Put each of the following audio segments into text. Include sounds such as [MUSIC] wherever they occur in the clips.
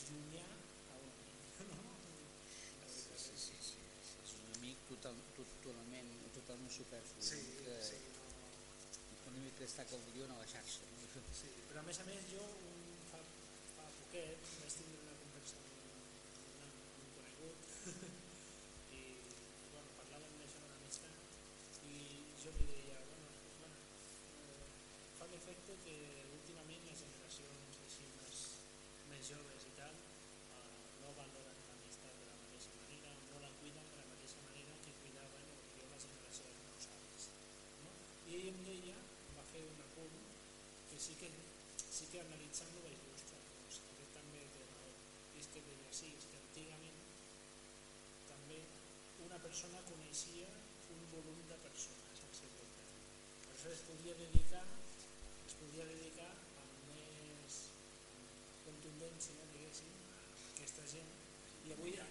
més llunyà a un amic, no? Sí, sí, sí, sí. És un amic total, totalment, totalment superflu. Sí, que, sí, no, Un amic que està com diuen a la xarxa. No? sí, però a més a més jo un, fa, fa poquet vaig tindre una conversa amb un, amb un, amb un conegut i bueno, parlàvem d'això de l'amistat i jo li deia, bueno, bueno eh, fa l'efecte que últimament les generacions així més, més joves i tal eh, no valoren l'amistat de la mateixa manera o no la cuiden de la mateixa manera que cuidaven o millor la generació dels meus avis no? i ell em deia, em va fer un apunt sí que, sí que analitzant-lo vaig dir, ostres, doncs aquest també té raó. I és que deia, sí, és que antigament també una persona coneixia un volum de persones al seu voltant. Per això es podia dedicar, es podia dedicar amb més contundència, diguéssim, a aquesta gent. I avui, eh,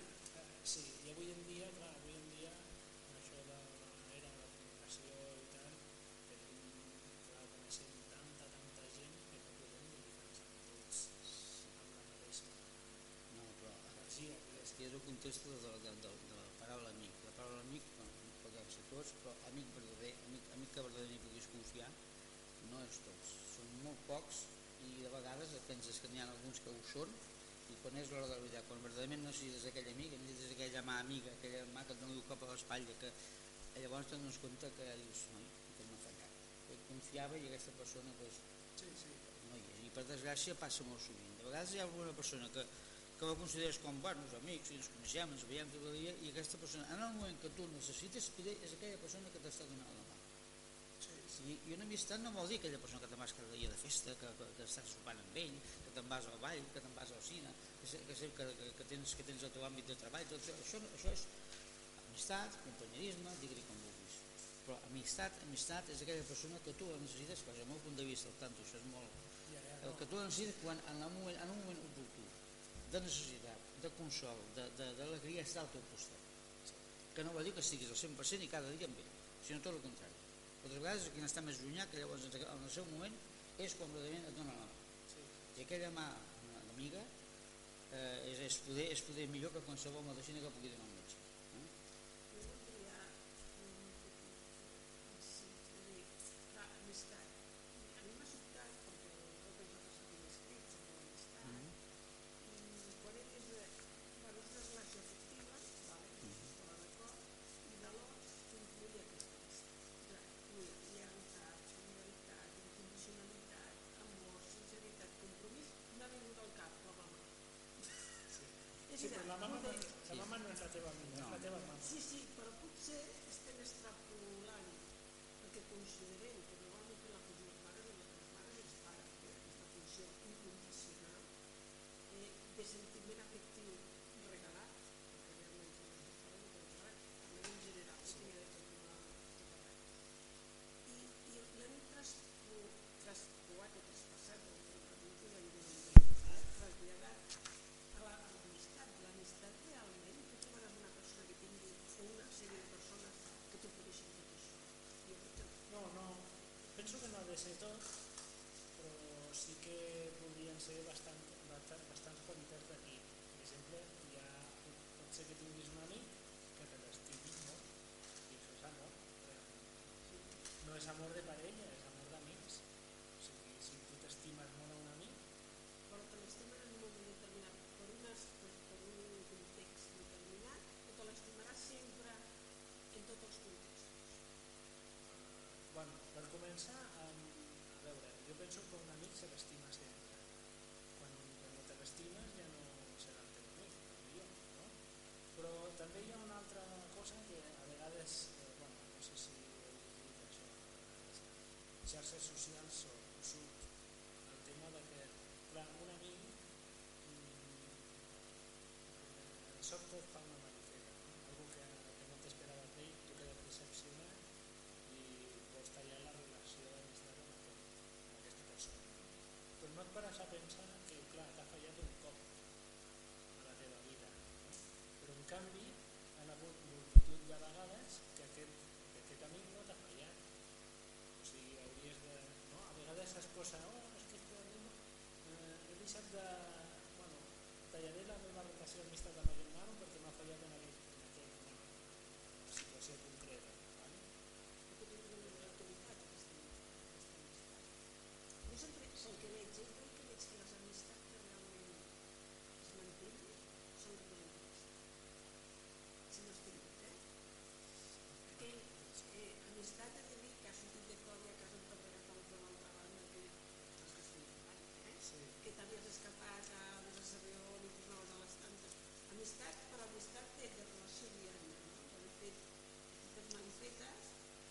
sí, i avui en dia, clar, avui en dia, amb això de l'era de la comunicació i tal, tenim, clar, coneixem tanta, tanta gent que no podem dedicar-nos a tots amb la mateixa No, però energia. és que és el context de, de, de, de, de la paraula amic. La paraula amic, bueno, podem ser tots, però amic verdader, amic, amic que verdaderament puguis confiar, no és tots. Són molt pocs i de vegades penses que n'hi ha alguns que ho són i quan és l'hora de la veritat, quan verdaderament necessites aquell amic, necessites aquella mà amiga, aquella mà que et dona un cop a l'espatlla, que llavors te'n dones compte que dius, noi, que m'ha fallat. Que confiava i aquesta persona pues, Sí, sí. no hi és. I per desgràcia passa molt sovint. De vegades hi ha alguna persona que, que la consideres com bons amics, i ens coneixem, ens veiem tot el dia, i aquesta persona, en el moment que tu necessites, és aquella persona que t'està donant la mà. Sí, sí. I, I una amistat no vol dir aquella persona que te'n vas cada dia de festa, que, que, que estàs sopant amb ell, que te'n vas al ball, que te'n vas al cine, que, que, que, que, que, tens, que tens el teu àmbit de treball, tot això, això, això és amistat, companyerisme, digue-li com vulguis. Però amistat, amistat és aquella persona que tu la necessites, però el meu punt de vista, al tanto, això és molt, el que tu necessites quan en un moment, en un moment de necessitat, de consol, d'alegria està al teu costat. Que no vol dir que estiguis al 100% i cada dia amb ell sinó tot el contrari. Altres vegades qui n'està més llunyà que llavors en el seu moment és quan verdaderament et dona la mà. Sí. i aquella mà amiga eh, és, és, poder, és poder millor que qualsevol medicina que pugui donar un metge eh? Jo voldria un petit incís, vull dir, clar, amistat. A mi m'ha sobtat, perquè totes nosaltres tenim escrits amb l'amistat, Mhm. i quan he vist, eh, bueno, és una relació afectiva, vale, Mhm. estava d'acord, i d'alors incluïa aquesta amistat. Clar, incluïa lleialtat, solidaritat, incondicionalitat, amor, sinceritat, compromís, m'ha vingut al cap la mama. És Sí, però la mama, no, poder- la mama no és la teva amiga, és No. la teva mama. Sí, sí, però potser estem extrapolant perquè considerem que normalment la funció dels mares i les mares i els pares, eh, aquesta funció incondicional eh, de sentiment afectiu regalat, perquè realment són els dos pares que regalat, també en general, sí. que de tot una regalat. I, i l'hem traspo- traspoat o traspassat, o no tinc la idea, traslladat a la- a l'amistat. L'amistat realment, tu trobaràs una persona que tingui o una sèrie de persones que t'ofereixen tot això. Jo crec que No, no, penso que no ha de ser tot, però sí que podrien ser bastant, bastant, bastants qualitats d'aquí. Per exemple, hi ha, pot ser que tinguis un amic que te l'estimi molt, i això és amor. realment. No és amor de parella, és amor d'amics. O sigui, si tu t'estimes molt a un amic, però te l'estimen en un moment determinat, per, unes, per, per un context determinat, o te l'estimaràs sempre en tots els contextos. Bueno, per començar, um, a veure, jo penso que un amic se l'estima sempre. Quan, quan no te l'estimes ja no serà el teu amic, potser, no? Però també hi ha una altra cosa que a vegades, eh, bueno, no sé si heu llegit això, xarxes socials o esas cosas, oh, es que este domingo eh, Elisa da, bueno, tallaré la nueva rotación esta de la mañana porque me ha fallado en la situación Amistat per amistat té de relació diària, no? de fet, petites malifetes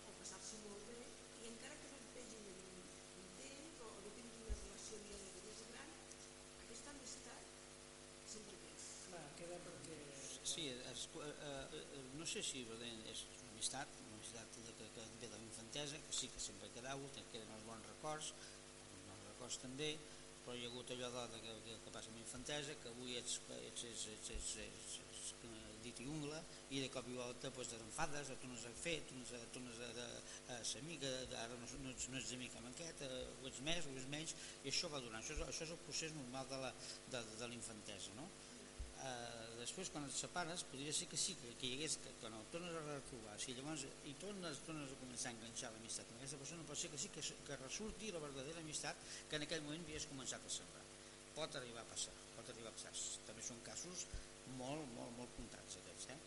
o passar-s'ho molt bé i encara que no et vegin en un, un temps o no tinguis una relació diària de més gran, aquesta amistat sempre queda. Clar, queda perquè... Sí, es, eh, eh, no sé si és una amistat, una amistat de, que, que ve de la infantesa, que sí que sempre quedau, que queden els bons records, els bons records també, però hi ha hagut allò de, de, que, que, passa amb infantesa, que avui ets, ets, ets, ets, ets, ets, ets, dit i ungla, i de cop i volta doncs, t'enfades, tornes a fer, tornes a, tornes a, a, a ser amiga, ara no, no, ets, no ets amic amb aquest, eh, ho ets més, ho ets menys, i això va donant, això és, això és el procés normal de la, de, de la infantesa, no? eh, després quan et separes podria ser que sí, que, que hi hagués que quan el tornes a retrobar si llavors i tornes, tornes a començar a enganxar l'amistat amb aquesta persona pot ser que sí que, que resulti la verdadera amistat que en aquell moment havies començat a sembrar. Pot arribar a passar pot arribar a passar, també són casos molt, molt, molt comptats aquests eh?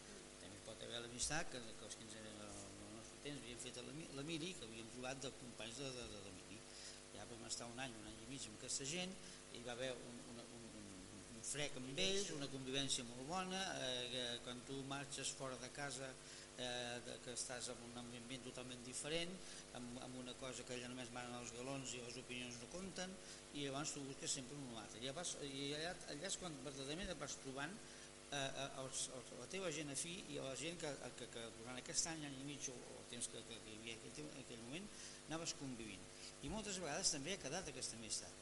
també pot haver l'amistat que, que els 15 en el nostre temps havíem fet la, Miri que havíem trobat de companys de, de, de la Miri ja vam estar un any, un any i mig amb aquesta gent i hi va haver un frec amb ells, una convivència molt bona, eh, quan tu marxes fora de casa eh, de, que estàs en un ambient totalment diferent, amb, amb una cosa que allà només manen els galons i les opinions no compten, i llavors tu busques sempre un altre. I, llavors, i allà, allà és quan verdaderament et vas trobant eh, eh, els, els, la teva gent afí i la gent que, que, que durant aquest any, any i mig o, o el temps que, que, que hi havia aquell, aquell moment anaves convivint. I moltes vegades també ha quedat aquesta amistat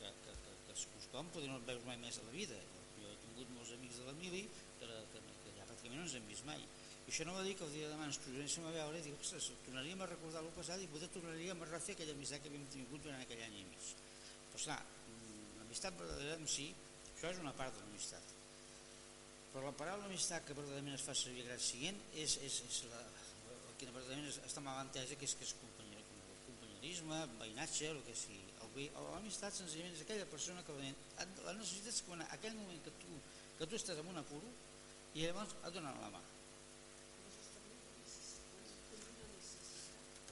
que, que, que, que segons com podria no veus mai més a la vida. Jo he tingut molts amics de la Mili que, que, que ja pràcticament no ens hem vist mai. I això no vol dir que el dia de demà ens tornéssim a veure i dir, ostres, tornaríem a recordar el passat i poder tornaríem a refer aquella amistat que havíem tingut durant aquell any i mig. Però esclar, mm, l'amistat verdadera en si, això és una part de l'amistat. Però la paraula amistat que verdaderament es fa servir a Grat Siguent és, és, és la, que verdaderament està mal entesa, que és que és companyer, companyerisme, veïnatge, el que sigui. L'amistat senzillament és aquella persona que la necessites quan aquell moment que tu, que tu estàs en un apuro i llavors et donen la mà.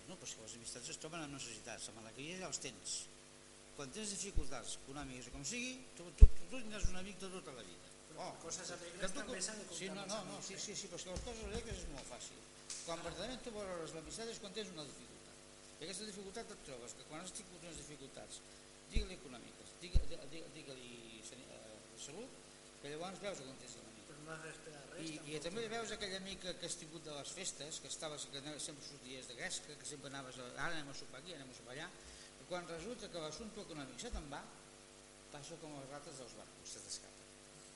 No, però si les amistats es troben en necessitats, amb alegria ja els tens. Quan tens dificultats econòmiques o com sigui, tu, tu, tu, tu tindràs un amic de tota la vida. Oh, coses alegres tu, també s'han de comptar sí, no, no, no, sí, eh? sí, sí, però és que les coses alegres és molt fàcil. Quan verdaderament tu valores l'amistat és quan tens una dificultat. I aquesta dificultat et trobes que quan has tingut unes dificultats, digue-li econòmiques, digue-li digue, digue eh, salut, que llavors veus on tens l'amic. Però no has d'esperar res. I, I també veus aquell amic que, has tingut de les festes, que estaves, que anaves, sempre sorties de gresca, que sempre anaves, a, ara anem a sopar aquí, anem a sopar allà, i quan resulta que l'assumpte econòmic se te'n va, passa com les rates dels barcos, se t'escapa.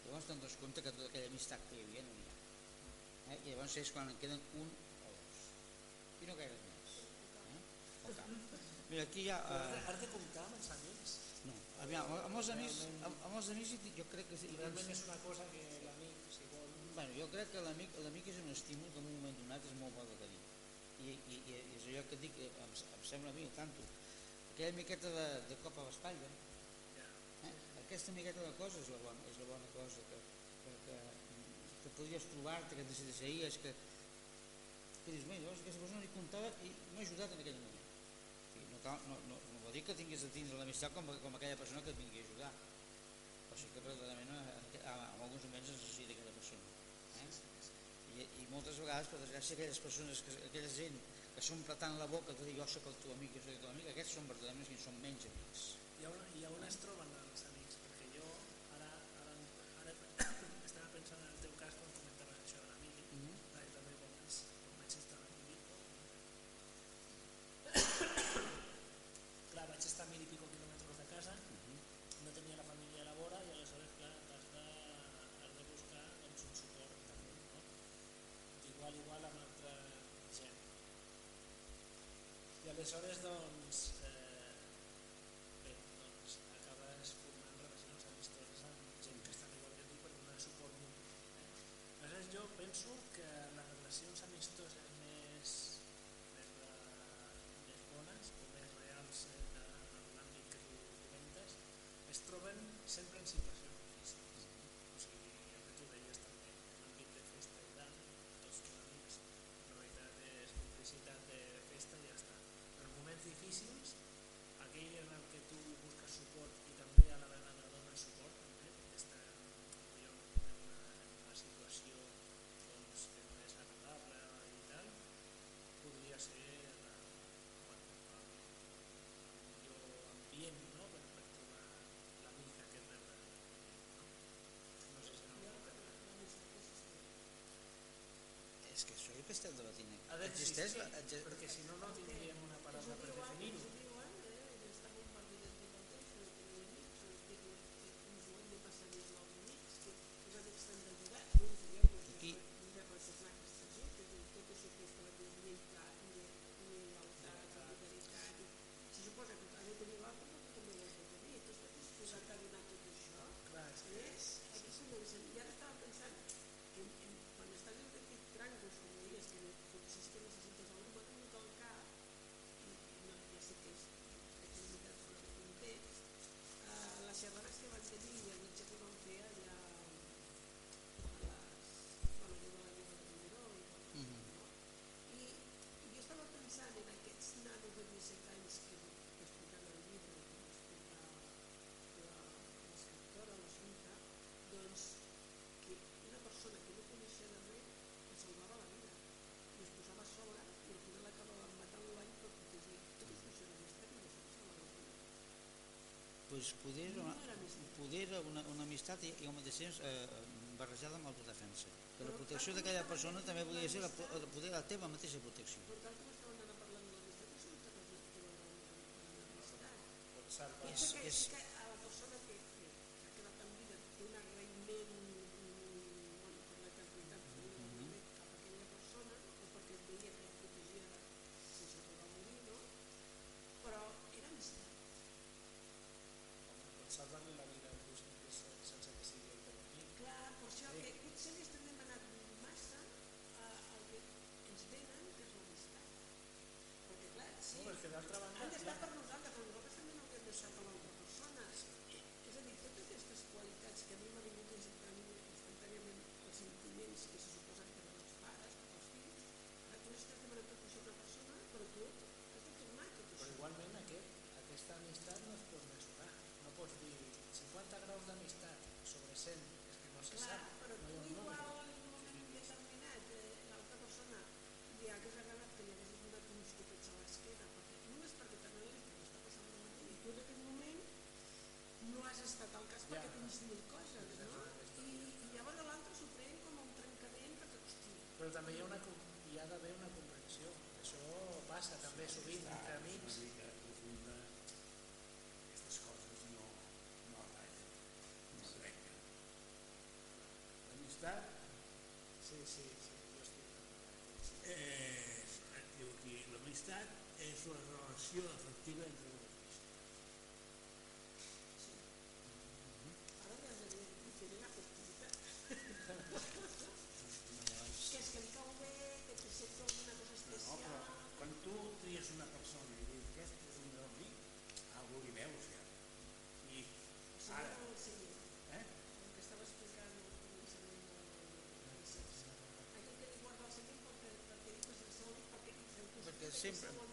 Llavors te'n dones compte que tota aquella amistat que hi havia no n'hi ha. Eh? I llavors és quan en queden un o dos. I no gaires més. Eh? Mira, aquí hi ha... Però has de, Eh, has de comptar amb els amics. no, aviam, amb els amics, amb, amb els amics jo crec que... sí, Realment és una cosa que l'amic, si vol... Bueno, jo crec que l'amic és un estímul que en un moment donat és molt bo de tenir. I, i, i és allò que et dic, eh, em, em sembla a mi, tanto. Aquella miqueta de, de cop a l'espatlla, eh? aquesta miqueta de cosa és la bona, és la bona cosa que, que, que, que podries trobar-te, que et decideixeries, que, que dius, mira, llavors aquesta persona li comptava i m'ha ajudat en aquell moment. No, cal, no, no, no vol dir que tinguis de tindre l'amistat com, com aquella persona que et vingui a ajudar. Però sí que verdaderament en, en alguns moments es necessita aquella persona. Eh? I, I moltes vegades, per desgràcia, aquelles persones, que, aquella gent que s'omple tant la boca de dir jo soc el teu amic, jo soc el teu amic, aquests són verdaderament qui són menys amics. I on, i on es troben els amics? Perquè jo ara, ara, ara estava pensant en el teu cas quan comentaves això de l'amic, Mm -hmm. perquè també quan vaig, quan vaig estar a Munic, clar, vaig estar a mil i pico quilòmetres de casa, no tenia la família a la vora i aleshores, clar, has de, has de buscar doncs, un suport també, no? d'igual a igual amb altra gent. I aleshores, existeix de la tècnica. Ha d'existir, perquè si no, no tindríem una paraula per definir-ho. pues, poder, una, poder una, una amistat i, i al mateix temps eh, barrejada amb autodefensa. Que la protecció d'aquella persona també podria ser la, poder la teva mateixa protecció. mil coses, no? I, i llavors l'altre s'ho pren com un trencament perquè, hosti... Però també hi ha, una, hi ha d'haver una comprensió. Això passa també sovint clar, entre amics. Una mica profunda, aquestes coses no, no ratllen, no sí. trenquen. L'amistat... Sí, sí, sí, jo estic. Eh, diu aquí, l'amistat és una relació afectiva entre Simple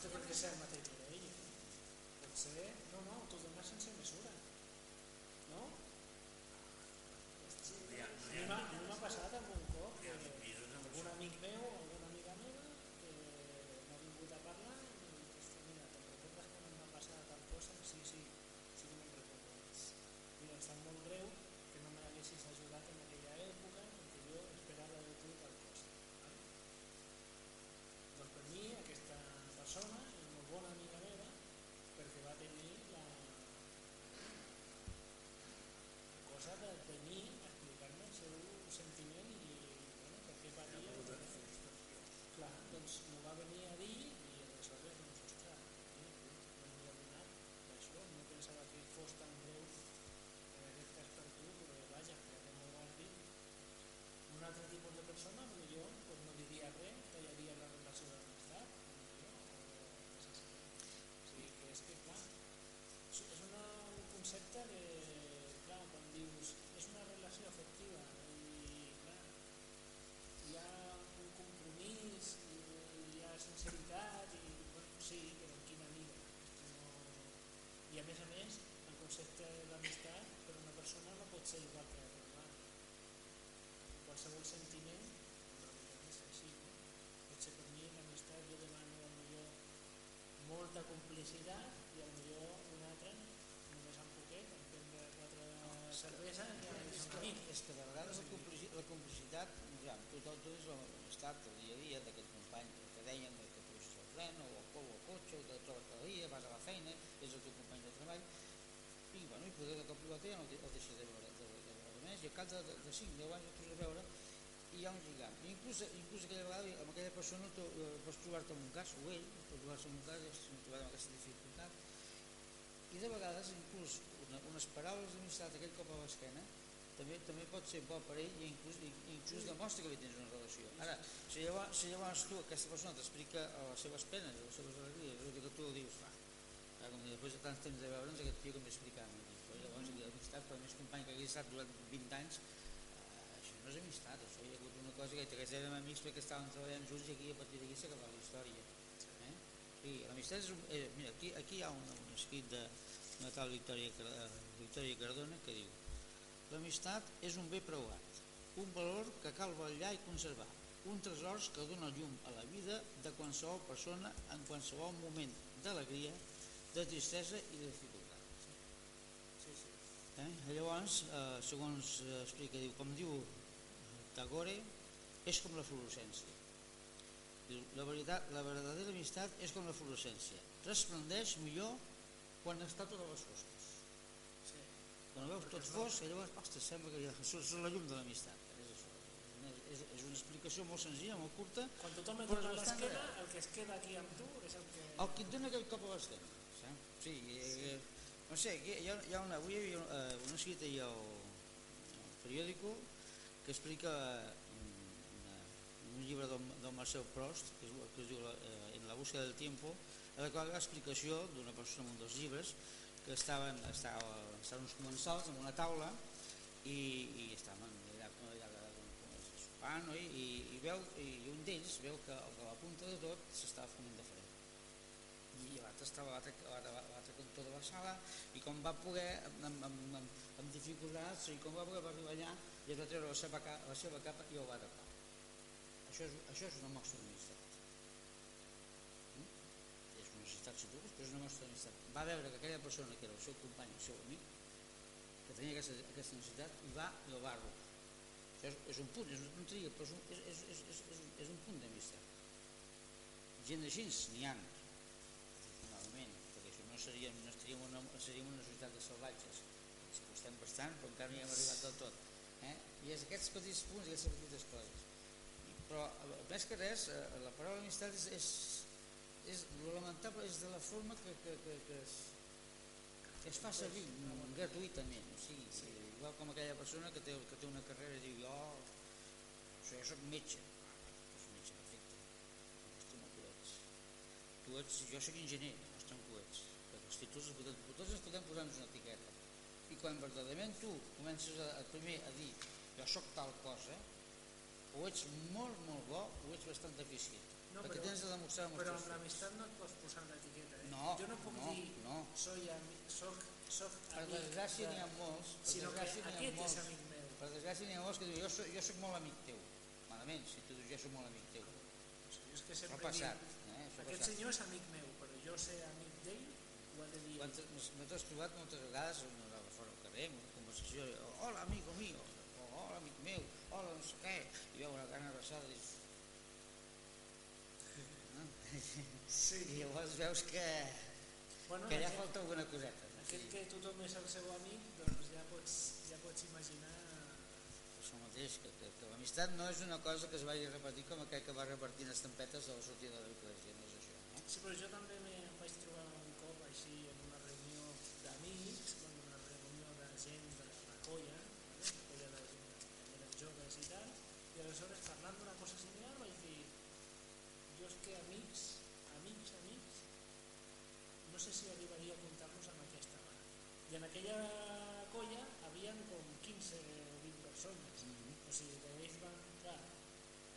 potser perquè ser el mateix que ell. Potser, no, no, autodonar sense mesura. school. La complicitat ja, tu, tu és l'estat del dia a dia d'aquest company que deien que tu el tren o el cou o el cotxe o et trobes cada dia, vas a la feina, és el teu company de treball i, bueno, i poder de cop i volta ja no el de- deixes de veure, de, de veure més i al cap de, de, de 5 10 anys el tornes a veure i hi ha un lligam. I inclús, inclús aquella vegada amb aquella persona tu, eh, pots trobar-te en un cas, o ell pot trobar-se en un cas, i s'ha trobat amb aquesta dificultat i de vegades inclús una, unes paraules d'amistat aquell cop a l'esquena també, també pot ser bo per ell i inclús, inclús demostra que li tens una relació. Ara, si llavors, si llavors tu, aquesta persona t'explica les seves penes, les seves alegries i que tu dius, va, ara, com després de tants temps de veure'ns aquest tio que però llavors l'amistat per més company que hagués estat durant 20 anys eh, això no és amistat, això hi ha hagut una cosa que aquests érem amics perquè estàvem treballant junts i aquí a partir d'aquí s'ha acabat la història eh? i l'amistat és eh, mira, aquí, aquí hi ha un, un escrit de una tal Victòria, eh, Victòria Cardona que diu l'amistat és un bé preuat un valor que cal vetllar i conservar un tresor que dona llum a la vida de qualsevol persona en qualsevol moment d'alegria, de tristesa i de dificultat Sí, sí. Eh? Llavors, eh, segons eh, explica, diu, com diu Tagore, és com la fluorescència. La, veritat, la verdadera amistat és com la fluorescència. Resplendeix millor quan està tot a les fosques. Sí. Quan ho veus tot fosc, i llavors, ostres, sembla que surt, surt la llum de l'amistat. És això. És una, és, és una explicació molt senzilla, molt curta. Quan tothom et Però dona és l'esquena, el que es queda aquí amb tu és el que... El que et dona aquell cop a l'esquena. saps? Sí, eh, no sé, aquí hi ha, hi ha una, avui hi havia eh, una ahir al, al periòdico que explica mm, una, un llibre del, del Marcel Prost que es, que es diu eh, En la búsqueda del tiempo en la qual ha explicació d'una persona en un dels llibres que estaven, estava, estaven uns comensals en una taula i, i estaven sopant no? I, i, i, veu, i un d'ells veu que a la punta de tot s'estava fonent de fred i l'altre estava a l'altre cantó de la sala i com va poder amb, amb, amb, amb, dificultats i com va poder va arribar allà i es va treure la seva, la seva capa i el va tapar això és, això és una mostra d'amistat Mm? Tu vols, però és una mostra d'amistat. Va veure que aquella persona que era el seu company el seu amic que tenia aquesta, aquesta necessitat i va i el va això és, és un punt, és una tonteria però és un, és, és, és, és, és, un, és un punt d'amistat. Gent així n'hi ha afortunadament, perquè si no seríem, no estaríem una, seríem una societat de salvatges. Si costem bastant però encara no hi hem arribat del tot eh? i és aquests petits punts aquestes petites coses. Però eh, més que res eh, la paraula amistat és, és, és lo lamentable és de la forma que, que, que, que es que es fa servir gratuïtament o sigui, sí. igual com aquella persona que té, que té una carrera i diu jo, jo, jo soc metge. Doncs metge, perfecte. Tu no tu ets, jo soc enginyer no ho ets perquè els títols els podem, tots ens podem posar una etiqueta. I quan verdaderament tu comences a, a primer a dir jo sóc tal cosa o ets molt molt bo o ets bastant deficient No, perquè però- tens de demostrar amb Però amb l'amistat no et pots posar una etiqueta, eh? No, jo no puc no, dir, no. soy ami, soc, soc per amic desgràcia de- n'hi ha molts per sinó que desgràcia ha aquest molts és amic meu. per desgràcia n'hi ha molts que diuen jo soc, jo soc molt amic teu malament, si tu dius jo soc molt amic teu O sigui, és que això ha sempre passat dic, eh? això ha aquest passat senyor és amic meu, però jo ser amic d'ell ho he de dir. Quantes, m'he trobat moltes vegades fora al carrer, en una conversació, hola amigo mío, o hola amic meu, hola no sé què, i veu una gran abraçada i dius... No? Sí. I llavors veus que, Bueno, que ja aquest, falta alguna coseta. aquest que tothom és el seu amic, doncs ja pots, ja pots imaginar... Això mateix, que, que, que l'amistat no és una cosa que es vagi a repetir com aquell que va repartint estampetes a la sortida de l'església, no és això. Eh? Sí, però jo també me vaig trobar un cop així en una reunió d'amics, bueno, una reunió de gent de la colla, ¿vale? la colla de que eren joves i tal, i aleshores parlant d'una cosa similar dir, jo és que amics, amics, amics, no sé si arribaria a comptar-nos amb aquesta vegada. I en aquella colla havien com 15 o 20 persones. Mm -hmm. O sigui, que ells van, clar,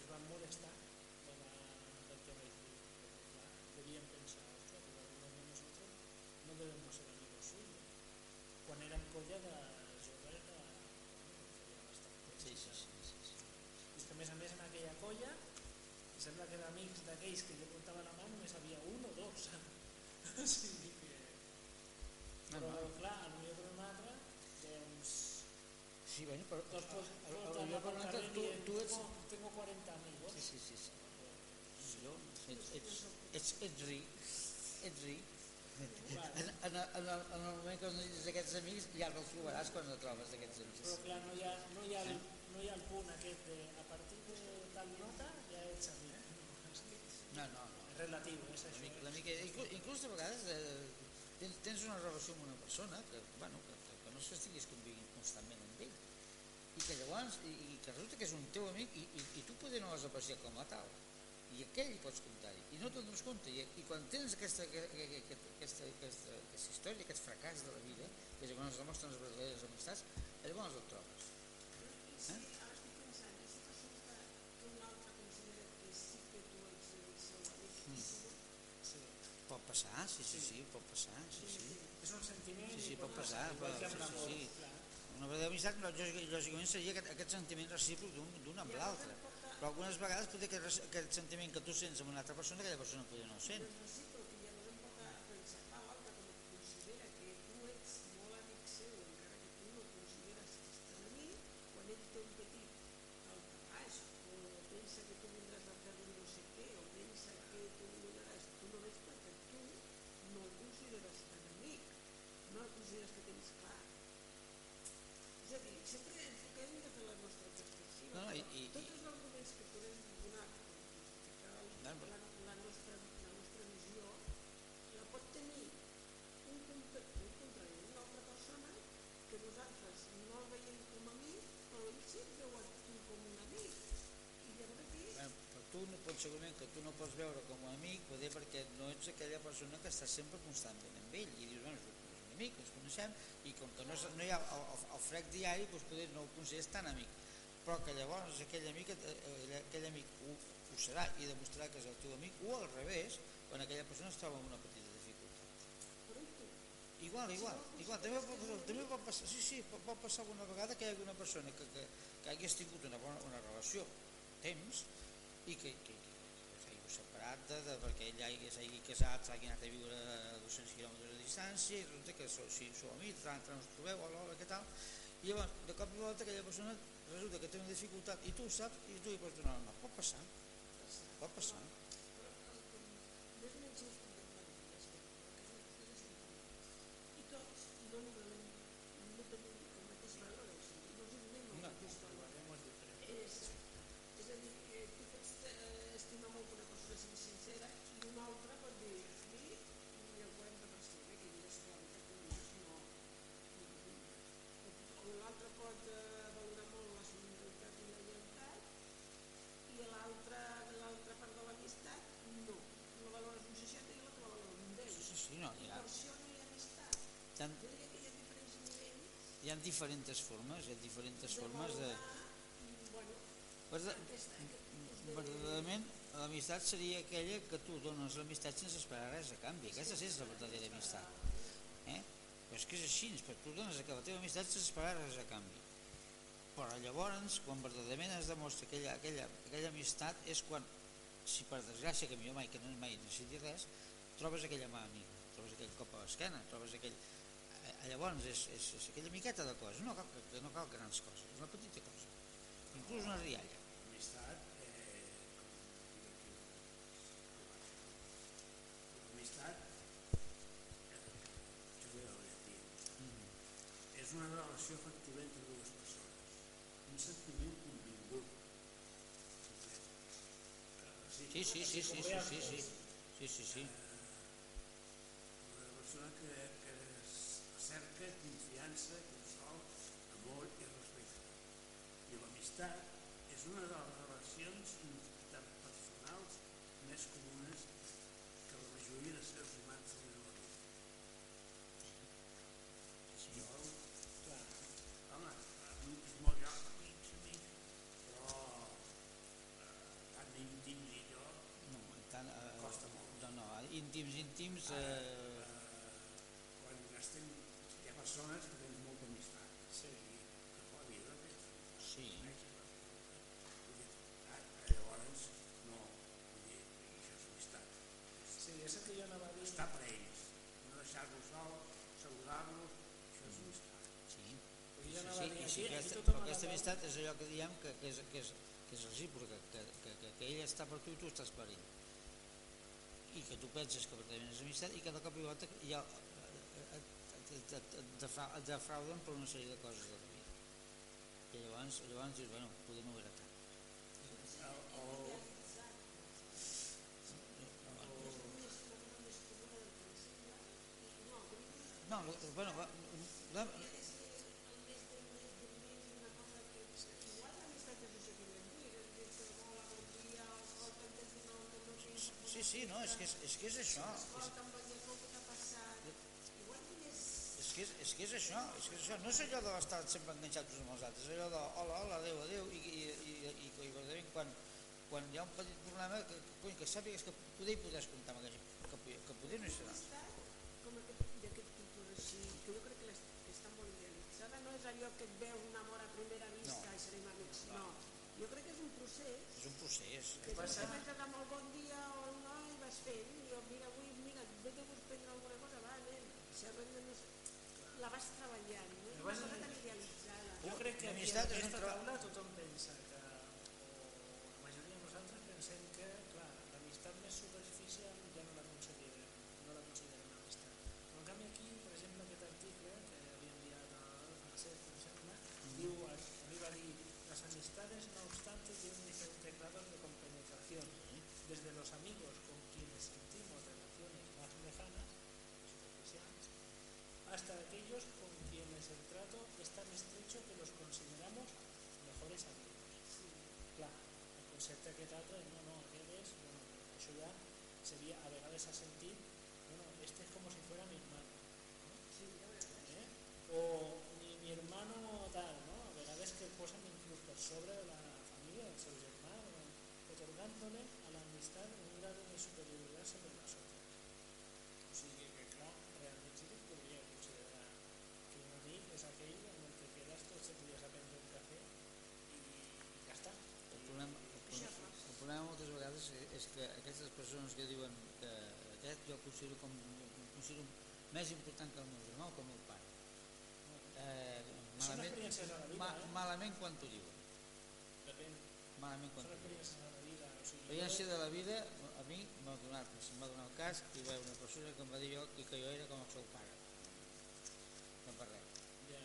es van molestar de la, del que vaig dir. Perquè, clar, devien pensar, ostres, probablement nosaltres no devem ser amigos suyos. Quan érem colla de joves eh, de... Doncs sí, sí, sí, sí, sí. I és que a més a més en aquella colla sembla que d'amics d'aquells que jo comptava la mà només havia un o dos. [LAUGHS] o sigui que... No, Però, no. clar, potser per un altre, doncs, Sí, bueno, però... dos pues, a- a- a- per altra, tu, tu ets... tengo, tengo 40 amigos. Sí, sí, sí. sí. Jo, ets, ets, ets, ets ric, ets ric. En, en, en, el, en el moment que no tens aquests amics ja no els trobaràs quan no trobes aquests Però amics. clar, no hi ha, no hi ha, el, no hi ha el punt aquest de a partir de tal nota ja ets amic. No, és, No, és relatiu, és això. L'amic, l'amic, inclús, de vegades eh, tens, tens una relació amb una persona que, bueno, que, que, que no s'estiguis convivint constantment amb ell. I que llavors, i, i que resulta que és un teu amic i, i, i tu poder no l'has apreciat com a tal. I aquell hi pots comptar-hi i no te'n dones compte. I, i quan tens aquesta, aquesta, aquesta, aquesta, aquesta història, aquest fracàs de la vida que llavors es demostren les verdaderes amistats llavors el trobes I si, ara estic pensant, i si resulta que un altre considera que sí que tu ets el seu amic i tu no, Sí. pot passar, sí, sí, sí, pot passar sí, sí. És un sentiment Sí, sí, pot passar, que sí, sí, sí. una verdadera amistat lògic- lògicament seria aquest, aquest sentiment recíproc d'un amb l'altre però algunes vegades aquest, res- aquest sentiment que tu sents amb una altra persona aquella persona potser no el sent no és recíproc i llavors em porta a pensar que l'altre com que considera que tu ets molt amic seu encara que tu no consideres que és tan amic quan ell té un petit al calaix o pensa que tu vindràs a fer-li no sé què o pensa que tu li donaràs tu no veig perquè tu no el consideres tan amic no el consideres que tens clar és a dir, sempre enfoquem des de la nostra perspectiva No, no, i- però i- tots els arguments que podem donar per justificar el, No, però- la, la, nostra, la nostra visió la pot tenir un, compa- un contrari, una altra persona que nosaltres no el veiem com a amic però ell sí et veu a tu com un amic i llavors aquí Bueno, però tu no pots segurament que tu no pots veure com a amic poder perquè no ets aquella persona que està sempre constantment amb ell i dius, bueno, és un amic, ens coneixem i com que no, no hi ha el, el, el frec diari doncs poder no el consideres tan amic però que llavors aquell amic, eh, aquell amic ho, ho serà i demostrarà que és el teu amic o al revés quan aquella persona es troba en una petita dificultat Igual, igual, igual. També pot, també pot passar, sí, sí, pot, pot passar alguna vegada que hi hagi una persona que, que, que hagués tingut una, bona, una relació temps i que, que separat de, de, perquè ell hagi, s'hagi casat, s'hagi anat a viure a 200 quilòmetres de distància i resulta que sou, si sou amics, tant ens trobeu, hola, hola, què tal? I llavors, de cop i volta, aquella persona resulta que té una dificultat i tu ho saps i tu li pots donar una mà. Pot passar, pot passar. però el que més o menys ens contemplem és que el que és i tots no, no, no tenim el mateix valor o sigui, no ens donem el No. mateix valor Valorem diferent. és, és a dir, eh, tu pots eh, estimar molt que una persona sigui sincera i una altra pot dir a mi ni el 40% eh, que dius la veritat que dius no, no, no. o l'altre pot eh, valorar molt la solidaritat i la lleialtat i l'altra l'altra part de l'amistat no la valores un 60 i l'altra la valora un 10 Sí, sí, sí, no, hi ha, no hi ha diferents formes, hi ha diferents formes de... Verdaderament, l'amistat seria aquella que tu dones l'amistat sense esperar res a canvi. Aquesta sí és la verdadera amistat. Eh? Però és que és així, però tu dones la teva amistat sense esperar res a canvi. Però llavors, quan verdaderament es demostra aquella, aquella, aquella amistat, és quan, si per desgràcia, que millor mai que no mai necessiti res, trobes aquella mà amiga, trobes aquell cop l'esquena, trobes aquell... eh, Llavors és, és, és aquella miqueta de coses, no cal, que no cal grans coses, una petita cosa, inclús una rialla. Eh, aquí, l'amistat, eh, del llatí, és una relació efectiva entre dues persones, un sentiment convingut. Sí, Sí, sí, sí, sí, sí, sí, sí, sí, sí, sí. Una persona que, que es cerca confiança, consol, amor i respecte. I l'amistat és una de les relacions interpersonals més comunes que la majoria de seres humans tenen a la vida. Jo, Clar, home, amics molt llocs, amics, amics, però eh, tan íntims i jo, No, tant, eh, Costa molt. No, no, íntims, íntims... eh, Eh, quan estem, hi ha persones que tenen molta amistat, sí. que la vida sí, Aquí aquesta, però aquesta amistat és allò que diem que, que, és, que, és, que és recíproca, que, que, que, que ell està per tu i tu estàs per ell. I que tu penses que verdaderament és amistat i que de cop i volta ja eh, et, et, et, et, defra- et defrauden per una sèrie de coses de la vida. I llavors, llavors dius, bueno, poder no ho era tant. No, bueno, la, no, és que és, és, que és això. És, és, que és, és que és això, és que és això. No és allò d'estar sempre enganxats uns amb els altres, és allò de hola, hola, adéu, adéu, i, i, i, i, i verdaderament quan, quan hi ha un petit problema que, que, cony, que sàpigues que poder hi podràs comptar amb aquella gent, que, pu- que poder no hi serà. com aquest, d'aquest tipus així, que jo crec que, les, que està molt idealitzada, no és allò que et veus un amor a primera vista No. i serem amics, no. Jo crec que és un procés És un procés. que passa? tu comences amb el bon dia o vas fent, i jo, mira, avui, mira, ve de gust prendre alguna cosa, va, nen, si arrem de més... La vas treballant, no una vas- cosa tan idealitzada. Jo crec que aquí en L'amistat és un aquesta taula tothom pensa que, o la majoria de nosaltres pensem que, clar, l'amistat més superficial ja no la considerem, no la considerem amistat. Però en canvi aquí, per exemple, aquest article que havia enviat al francès, em sembla, diu, arriba a dir, las amistades no obstante tienen diferentes grados de compenetración, desde los amigos sentimos relaciones más lejanas, superficiales, hasta aquellos con quienes el trato es tan estrecho que los consideramos mejores amigos. Clar, el concepte aquest altre, no, no, aquest és, bueno, això ja seria, a vegades ha sentit, bueno, este es como si fuera mi hermano, ¿no? ¿Eh? o mi, mi hermano tal, no? a vegades que el posen inclús per sobre de la família, del seu germà, o- la amistad un grado de superioridad sobre las otras. O sigui que, clar, realment sí que es podria considerar que un amic és aquell amb el que quedes tots els dies a prendre un cafè i ja està. El problema, el, problema, el problema moltes vegades és- que aquestes persones que diuen que aquest jo considero com considero més important que el meu germà o que el meu pare. Eh, malament, vida, ma, eh? malament quan t'ho diuen. Depèn, Malament quan t'ho diuen. L'experiència de la vida a mi m'ha donat, se'm va donar el cas que hi va una persona que em va dir jo que jo era com el seu pare. No per res, Ja,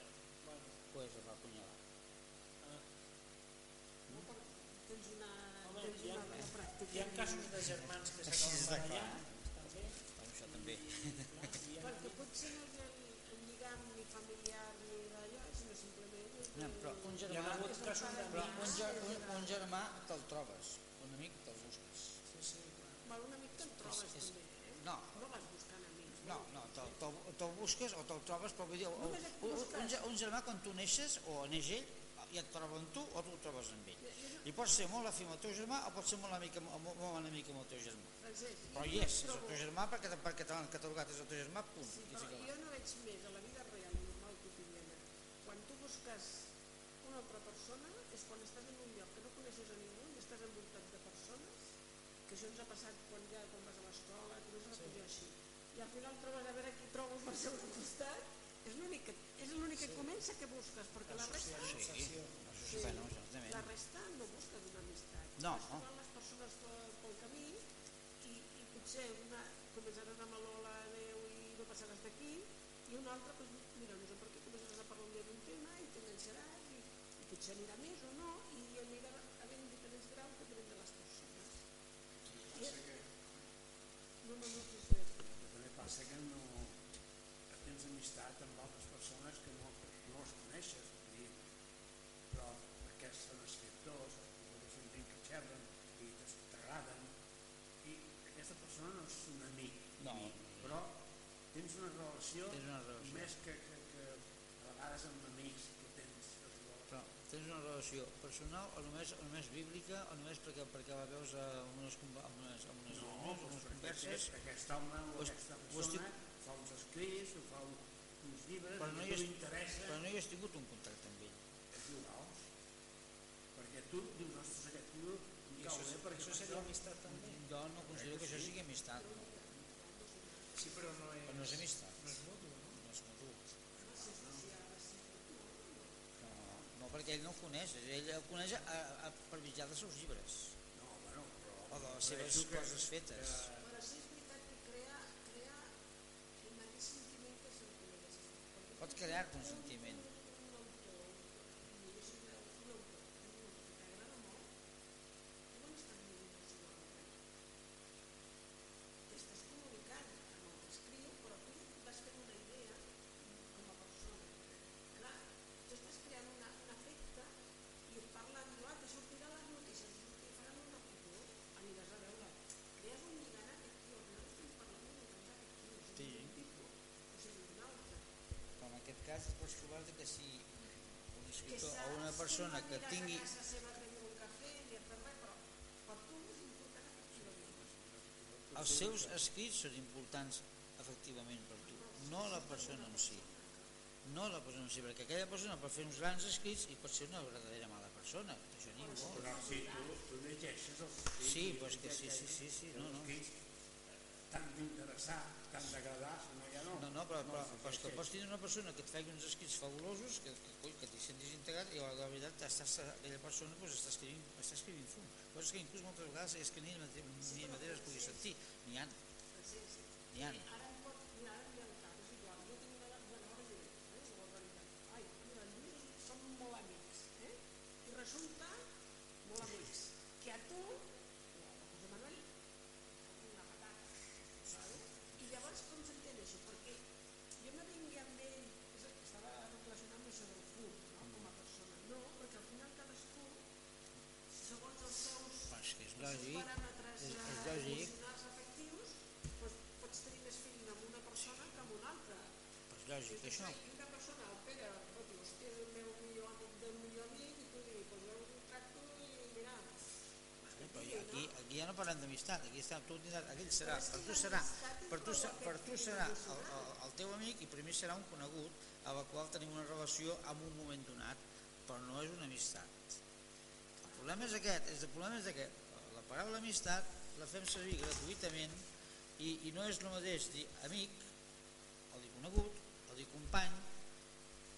bueno, pues em va apunyalar. ah, No, però tens una, Home, tens hi ha, una bona pràctica. hi ha casos de germans que s'acaben barallant, també, Bueno, això també. clar, i hi ha, Perquè potser no és el, el lligam ni familiar ni d'allò, sinó simplement... No, però un hi ha germà, hagut casos però un, un, un germà te'l trobes, un amic te'l busques. sí, Val, un amic te'n trobes és- també, eh? no. No vas buscant amics. No, no, te'l te, te busques o te'l trobes, però vull dir, o, un, un, germà quan tu neixes o neix ell, ja et troba amb tu o tu el trobes amb ell. I pots ser molt afí amb el teu germà o pots ser molt, amic, amb- molt, molt enemic amb el teu germà. Francesc, Però hi és, és el teu germà perquè, perquè t'han catalogat és el teu germà, punt. Sí, I però jo no veig més a la vida real i normal quotidiana. Quan tu busques una altra persona és quan estàs en un lloc que no coneixes a ningú i estàs envoltat de persones, que això ens ha passat quan ja quan vas a l'escola, comences a pujar així. I al final trobes a veure qui trobes per seu costat, és l'únic que, és l'únic que comença que busques, perquè la resta, Sí, això sí, bueno, exactament. la resta no busques una amistat. No. Vas trobant les persones pel, pel camí i, i potser una començaràs amb l'hola, adeu i no passaràs d'aquí i una altra, doncs, mira, no sé per què començaràs a parlar un dia d'un tema i t'enganxaràs i, i potser anirà més o no i anirà havent diferents graus depenent de les persones. I, no, no, no, sí, sí. també passa que no tens amistat amb altres persones que no, no les coneixes, dir, però perquè són escriptors, perquè són gent que xerren i t'agraden, i aquesta persona no és un amic, No. però tens una relació, Tens una relació. més que, que, que a vegades amb amics que tens. que tu vols. Però tens una relació personal o només, o només bíblica o només perquè, perquè la veus a unes, conva- a unes, a unes No, reunions, a doncs unes converses, aquest, home o aquesta ho estic- persona fa uns escrits o fa un- uns llibres però no, hi has, t'interessa però no hi has tingut un contacte amb ell. és perquè tu dius, ostres, aquest tio em I cau això, bé perquè això seria amistat també? Jo no considero que això sigui amistat, no, Sí, però no és, però no és amistat, no és mutu, no? no és mutu. No, no, perquè ell no el coneix, ell el coneix a, a, per mitjà dels seus llibres No, bueno, però... o de les seves que- coses fetes. que- Però sí és veritat que crea, crea el mateix sentiment que Pot un un- sentiment. Un, un autor, i jo soc un autor, un autor que t'agrada molt, tu quan estàs llegint el seu obra, t'estàs comunicant amb el que escriu, però tu vas fent una idea com a persona. Clar, tu estàs creant una, un efecte i et parlen, no, te sortirà a les notícies, te faran una foto, aniràs a veure. Crees un lligant afectiu, no estem parlant de lligants afectius, Sí. d'un tipus, o sigui, d'un altre. Però en aquest cas es pots trobar que si un escriptor o una persona que tingui ni els seus escrits són importants efectivament per tu, no la persona en si. No la persona en si, perquè aquella persona pot fer uns grans escrits i pot ser una verdadera mala persona, això ningú. Però si tu, tu llegeixes els escrits... Sí, però és que sí, sí, sí, sí, no, no. eh, T'han d'interessar, t'han d'agradar, si no ja no. No, no, però, però, els però és que pots tenir una persona que et faci uns escrits fabulosos, que, que, coi, que t'hi sentis integrat i a la veritat estàs, aquella persona pues, està, escrivint, està escrivint fum. Coses que inclús moltes vegades és que ni ell mateix, ni es pugui sentir. N'hi ha, Sí, sí. n'hi ha. Eh, Ara em pot, mira, ara em ve al cap, és igual, jo tinc una, bueno, ara diré, eh, la barbaritat. Ai, mira, el Lluís som molt amics, eh? I resulta, molt amics, que a tu, la José Manuel, una patata, ¿sabes? I llavors com s'entén això? Perquè jo me vengui amb ell, és el que estava relacionant amb això del fur, no? com a persona. No, perquè al final cadascú, segons els seus Però és que és els seus lògic, paràmetres és, eh, és lògic, emocionals afectius doncs pots tenir més feeling amb una persona que amb una altra això. i una persona, pot dir, hòstia, és el meu millor amic del millor amic i tu dius, doncs jo el tracto i mira Però ja aquí, aquí ja no parlem d'amistat, aquí està, tu tindràs, aquell serà, per tu serà, per tu, per tu serà el, el, el teu amic i mi serà un conegut a la qual tenim una relació en un moment donat, però no és una amistat. El problema és aquest, és el problema és aquest. La paraula amistat la fem servir gratuïtament i, i no és el mateix dir amic, o dir conegut, dir company,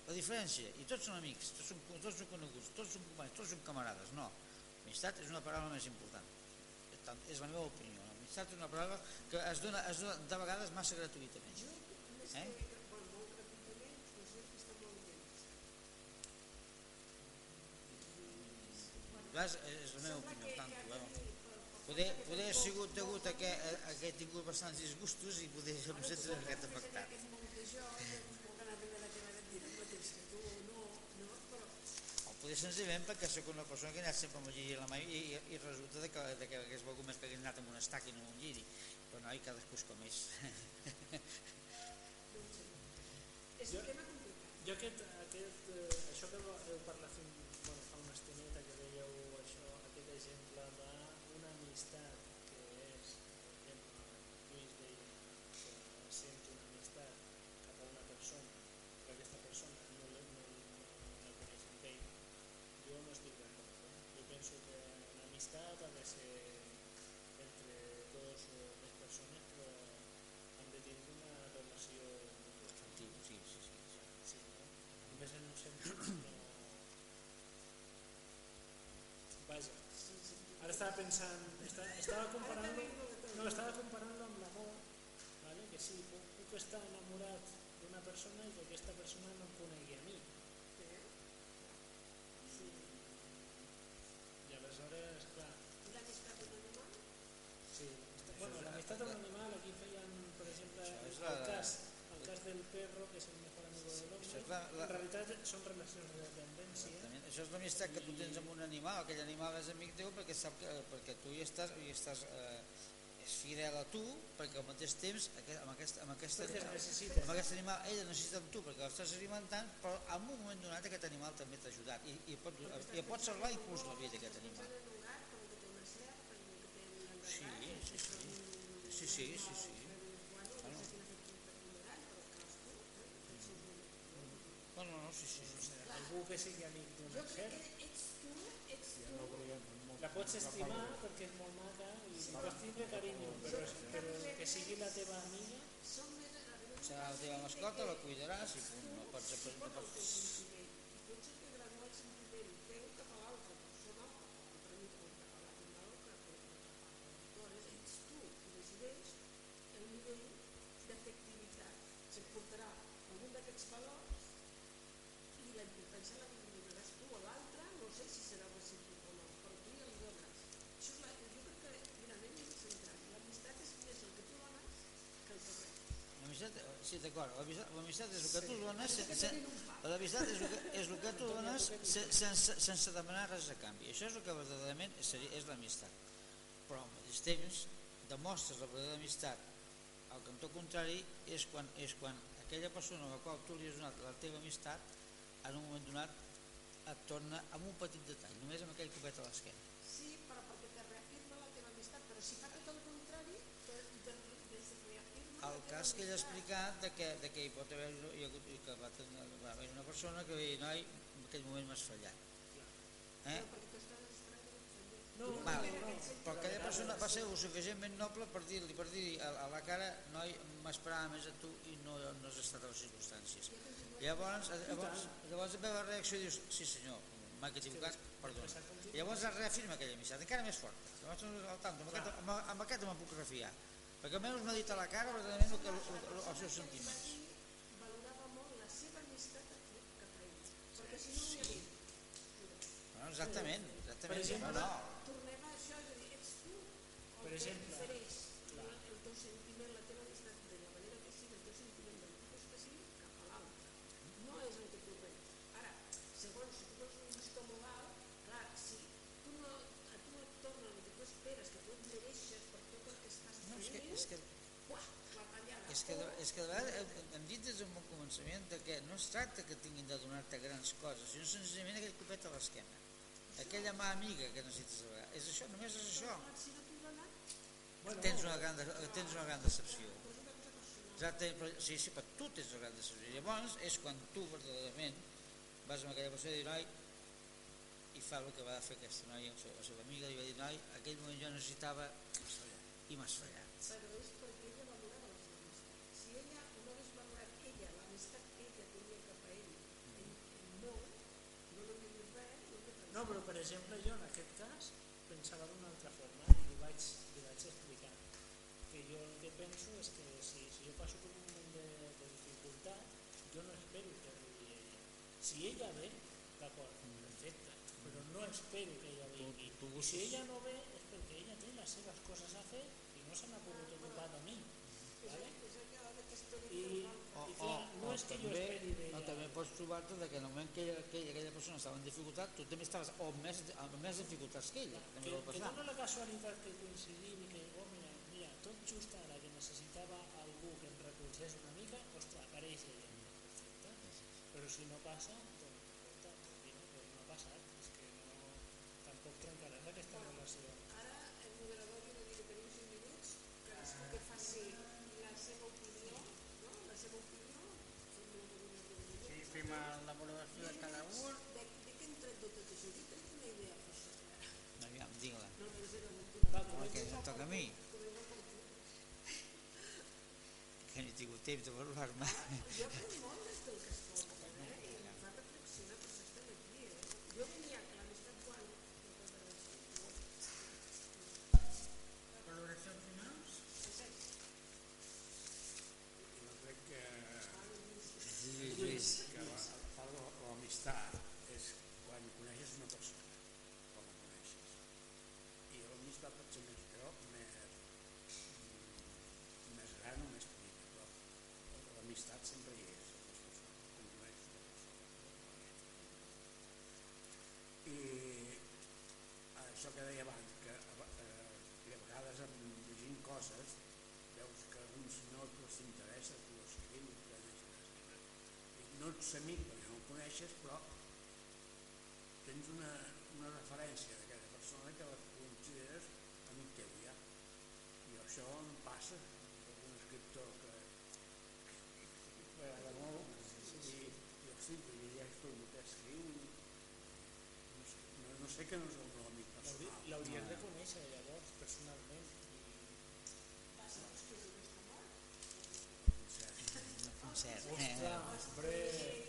la diferència, i tots són amics, tots són, tots són coneguts, tots són companys, tots són camarades, no. Amistat és una paraula més important. És la meva opinió. Amistat és una paraula que es dona, es dona de vegades massa gratuïtament. Eh? molt bé Ves, és la meva opinió, tant. per Poder, poder ha sigut degut a que, a, a que he tingut bastants disgustos i poder em saps que afectat. Jo, puc anar a veure que m'ha dit el mateix que tu, no, no, però O poder senzillament perquè sóc una persona que ha anat sempre amb el lliri a la mà i, i, i resulta que, de que hagués volgut més que hagués anat amb un estac i no amb un lliri. Però no, i cadascú és com és. no. És un tema complicat. Jo aquest, aquest, eh, això que heu parlat fin, bueno, fa una estoneta que dèieu això, aquest exemple d'una amistat que és, per exemple, Lluís deia que sent una amistat cap a una persona, però aquesta persona no, la- no, no la coneix amb ell, jo no estic d'acord. Eh? Jo penso que l'amistat ha de ser entre dos o més persones, però han de tindre una relació mútua. Efectiu, sí, sí, sí. Sí, no? Només en un sentit no... Vaja, Sí, sí. ara estava pensant, estava, estava comparant no, estava comparant amb l'amor, ¿vale? que sí, puc, puc estar enamorat d'una persona i que aquesta persona no em conegui a mi. Sí. I aleshores, clar, I l'amistat d'un animal? sí, bueno, l'amistat amb l'animal, aquí feien, per exemple, el, cas, el cas del perro, que és el mejor amigo del Això hombre, és la- la- en realitat són relacions de dependència, Exactament. Això és l'amistat que tu tens amb un animal, aquell animal és amic teu perquè sap que perquè tu hi estàs, hi estàs eh, és fidel a tu perquè al mateix temps aquest, amb, aquest, amb, necessita. amb aquest animal ell necessita amb tu perquè l'estàs alimentant però en un moment donat aquest animal també t'ha ajudat i, i, pot, i pot salvar inclús la vida d'aquest animal. Pensant en un gat, com que té una serp, com que té un engargat, Sí, sí, que sí. són Sí, sí, sí, sí. Bueno, Bueno. no. No, no, sí, sí, sí. Algú que sigui amic d'un que ets tu, ets tu, la pots estimar perquè és molt maca i li pots tindre carinyo, però, però que sigui la teva amiga, Serà la teva mascota, la cuidaràs i punt. No pots, pot no pots... sentiment. I potser que graduar el sentiment se't portarà algun d'aquests valors i tu l'altre, no sé si o no, és tu. L'amistat, sí, d'acord, l'amistat és el que tu dones, l'amistat és és el que tu dones sen- sense, sense demanar res a canvi. Això és el que verdaderament seria, és l'amistat. Però al mateix temps demostres la verdadera amistat al cantó contrari és quan, és quan aquella persona a la qual tu li has donat la teva amistat en un moment donat et torna amb un petit detall, només amb aquell copet a l'esquena. Sí, però perquè te reafirma la teva amistat, però si fa tot el contrari, te, te, te reafirma El cas que ell ha explicat de que, de que hi pot haver hi ha hagut, que va, tenir, va haver una persona que va dir, noi, en aquell moment m'has fallat. Eh? Però perquè. No, no, Val, no, no. però aquella persona va ser suficientment noble per dir-li per dir a, a la cara, noi, m'esperava més a tu i no, no has estat a les circumstàncies. Llavors, llavors, llavors la meva reacció dius, sí senyor, m'ha equivocat, perdona. Llavors es reafirma aquella amistat, encara més forta. Llavors, al tanto, amb, aquest, amb, amb aquest me'n puc refiar. Perquè almenys m'ha dit a la cara verdaderament el que, el, el, els seus sentiments. valorava molt la seva amistat a ell, perquè si no li havia. No, exactament, exactament. Per exemple, no, no. Tornem a això de dir, ets tu el Per que exemple, difereix clar. el, el teu sentiment, la teva amistat, de la manera que sigui, el teu sentiment del tipus que sigui, cap a l'altre. No és el que tu reps. Ara, segons si tu vols un llistó moral, clar, si tu no, a tu no et torna el que tu et mereixes per tot el que estàs no és, que, fent, és, que, uah, és, que, de- és que de vegades hem, dit des del bon començament que no es tracta que tinguin de donar-te grans coses, sinó senzillament aquell copet a l'esquena. Aquella mà amiga que necessites a vegades. És això, només és això. Tens una gran, tens una gran decepció. Exacte, però, sí, sí, però tu tens una gran decepció. Llavors és quan tu verdaderament vas amb aquella persona i noi, i fa el que va fer aquesta noia, seva, la seva amiga, i va dir, noi, aquell moment jo necessitava i m'has fallat. Però és perquè ella valorava la seva amistat. Si ella no hagués valorat ella, l'amistat que ella tenia cap a ell, ell, ell no, no l'hauria dit res, no No, però per exemple jo en aquest cas pensava d'una altra forma i li vaig, li vaig explicar que jo el que penso és que si, si jo passo per un moment de, de dificultat jo no espero que arribi ella. Si ella ve, d'acord, perfecte, però no espero que ella vingui. tu I si ella no ve és perquè ella té les seves coses a fer i no se n'ha pogut ocupar de mi. ¿vale? Que esperi I, que l'altre. i clar, no és que jo també, esperi o d'ella. també pots trobar-te de que en el moment que ella, que ella, aquella persona estava en dificultat, tu també estaves o més, amb més dificultats que ella. Que, que passar. dona la casualitat que coincidim i que, oh, mira, mira, tot just ara que necessitava algú que em recolzés una mica, ostres, apareix ella. Perfecte. Però si no passa, tampoc trencaràs aquesta relació. Ara el moderador li va dir que tenim 5 minuts, cadascú que faci la seva opinió, no? la seva opinió. Sí, fem la valoració de cada un. De, de què hem tret tot això? Jo tret una idea força clara. Aviam, digue-la. No, però és una aventura. Que em toca a mi, que no he tingut temps de valorar-me. Jo aprenc molt ets amic perquè no el coneixes, però tens una, una referència d'aquella persona que la consideres amic teu ja. I això em passa amb algun escriptor que, que, que m'agrada molt i, i hosti, que llegeixo el que escriu i no sé, no, no sé que no és el meu amic personal. L'hauries de conèixer llavors, personalment. Va ser després d'aquesta mort. No concert. I, ostres,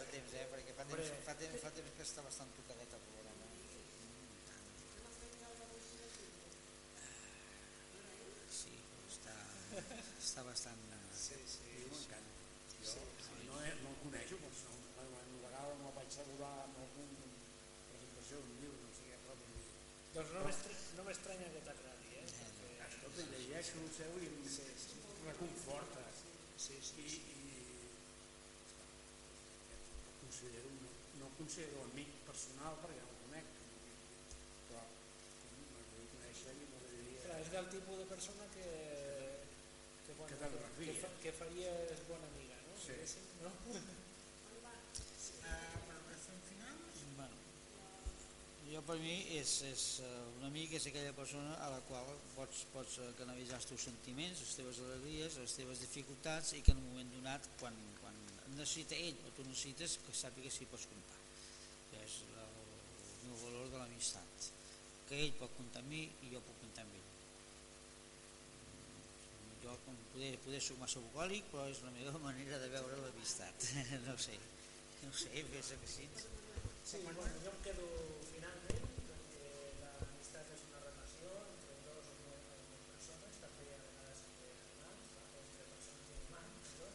de temps, eh? Perquè fa temps, fa temps, fa temps que està bastant tocadet el programa. Sí, està, està bastant... Eh, sí, sí. Jo m'encanta. Sí, sí. No, eh, no el coneixo, però no, una vegada me'l vaig saludar en alguna presentació d'un llibre, no sé què, però... Doncs no m'estranya estranya que t'agradi, eh? eh Escolta, llegeixo el seu i em reconforta. Sí, sí, sí. I, considero, no, no considero amic personal perquè no el conec, però m'agradaria conèixer i m'agradaria... Clar, és del tipus de persona que, que, bueno, Que que, fa, que faries bona amiga, no? Sí. Diguéssim, no? [LAUGHS] Bueno, jo per mi és, és eh, un amic és aquella persona a la qual pots, pots canalitzar els teus sentiments, les teves alegries, les teves dificultats i que en un moment donat, quan necessita ell o tu necessites, que sàpiga si pots comptar. Que és el, el meu valor de l'amistat. Que ell pot comptar amb mi i jo puc comptar amb ell. Jo com poder, poder soc massa bucòlic, però és la meva [LAUGHS] manera de veure l'amistat. [LAUGHS] no ho sé, no ho sé, pensa que sí. Sí, bueno, jo em quedo finalment perquè l'amistat és una relació entre dos o més, o més persones, també a vegades entre animals, ¿no? o entre persones i animals, perdó,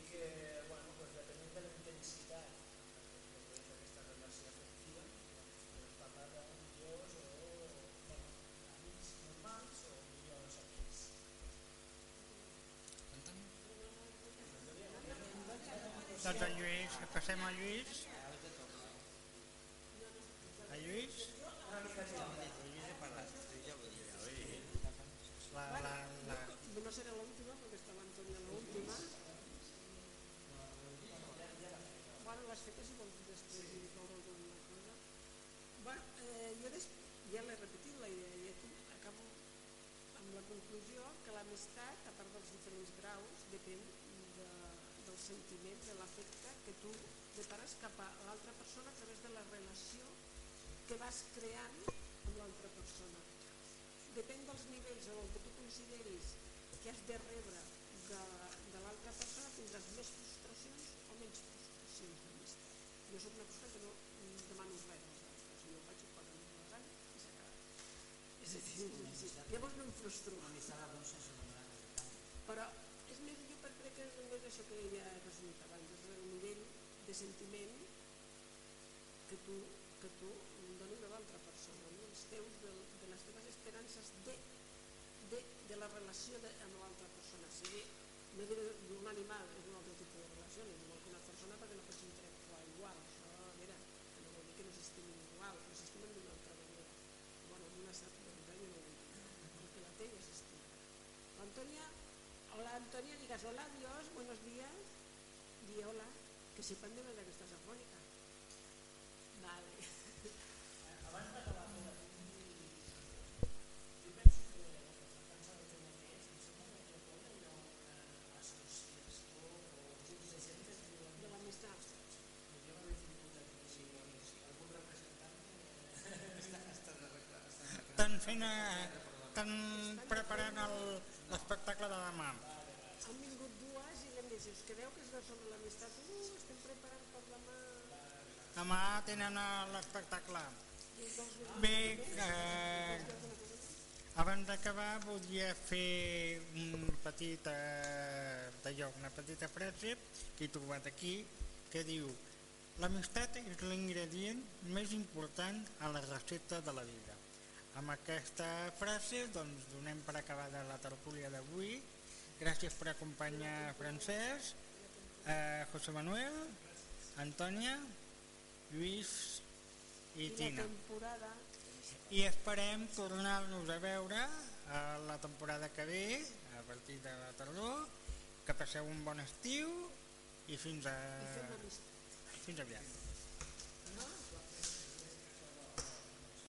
i que, bueno, pues, depenent de la intensitat amb la que es produeix aquesta relació afectiva, doncs, podem parlar d'amigos o, bueno, amics normals o millors amics. Doncs en Lluís, passem a Lluís. A Lluís? La, la, la, No serà l'última perquè estava Antònia l'última. Bueno, les fetes si vols després dir alguna cosa. Bueno, eh, jo des... ja l'he repetit la idea i aquí acabo amb la conclusió que l'amistat, a part dels diferents graus, depèn de, del sentiment, de l'afecte que tu prepares cap a l'altra persona a través de la relació que vas creant amb l'altra persona. Depèn dels nivells en el que tu consideris que has de rebre de, de l'altra persona, tindràs més frustracions o menys frustracions d'amistat. Jo sóc una persona que no demano res als altres, jo vaig a pagar una lasanya i s'ha acabat. És a dir, llavors no em frustro. Però que és més això que ja he resumit abans, és el nivell de sentiment que tu, que tu dones a l'altra persona, no? els teus, de, de les teves esperances de, de, de la relació de, amb l'altra persona. Sigui, no diré d'un animal, és un altre tipus de relació, no és igual que una persona perquè no pots interactuar igual. Això, a veure, que no vol dir que no s'estimin igual, que s'estimen d'una altra manera. Bueno, en una certa manera jo no ho dir, perquè la té ja s'estima. L'Antònia, hola Antonia, digas hola, adiós, buenos días, di hola, que sepan de verdad que estás afónica. Vale. Abans jo penso que, pensant el tema que és, em sembla que a Japó hi ha una associació o de gent que De l'amistat. jo no he tingut aquí si, algun representant està, està reclar. estan fent, eh, estan preparant l'espectacle de demà. Han vingut dues i l'hem dit, si us quedeu que és de sobre l'amistat, uh, estem preparant per demà. Demà tenen l'espectacle. Bé, eh, abans d'acabar voldria fer un petit, eh, d'allò, una petita frase que he trobat aquí que diu L'amistat és l'ingredient més important a la recepta de la vida. Amb aquesta frase doncs, donem per acabada la tertúlia d'avui. Gràcies per acompanyar Francesc, eh, José Manuel, Antònia, Lluís i I Tina. temporada I esperem tornar-nos a veure a la temporada que ve, a partir de la tardor, que passeu un bon estiu i fins, a... i fins aviat.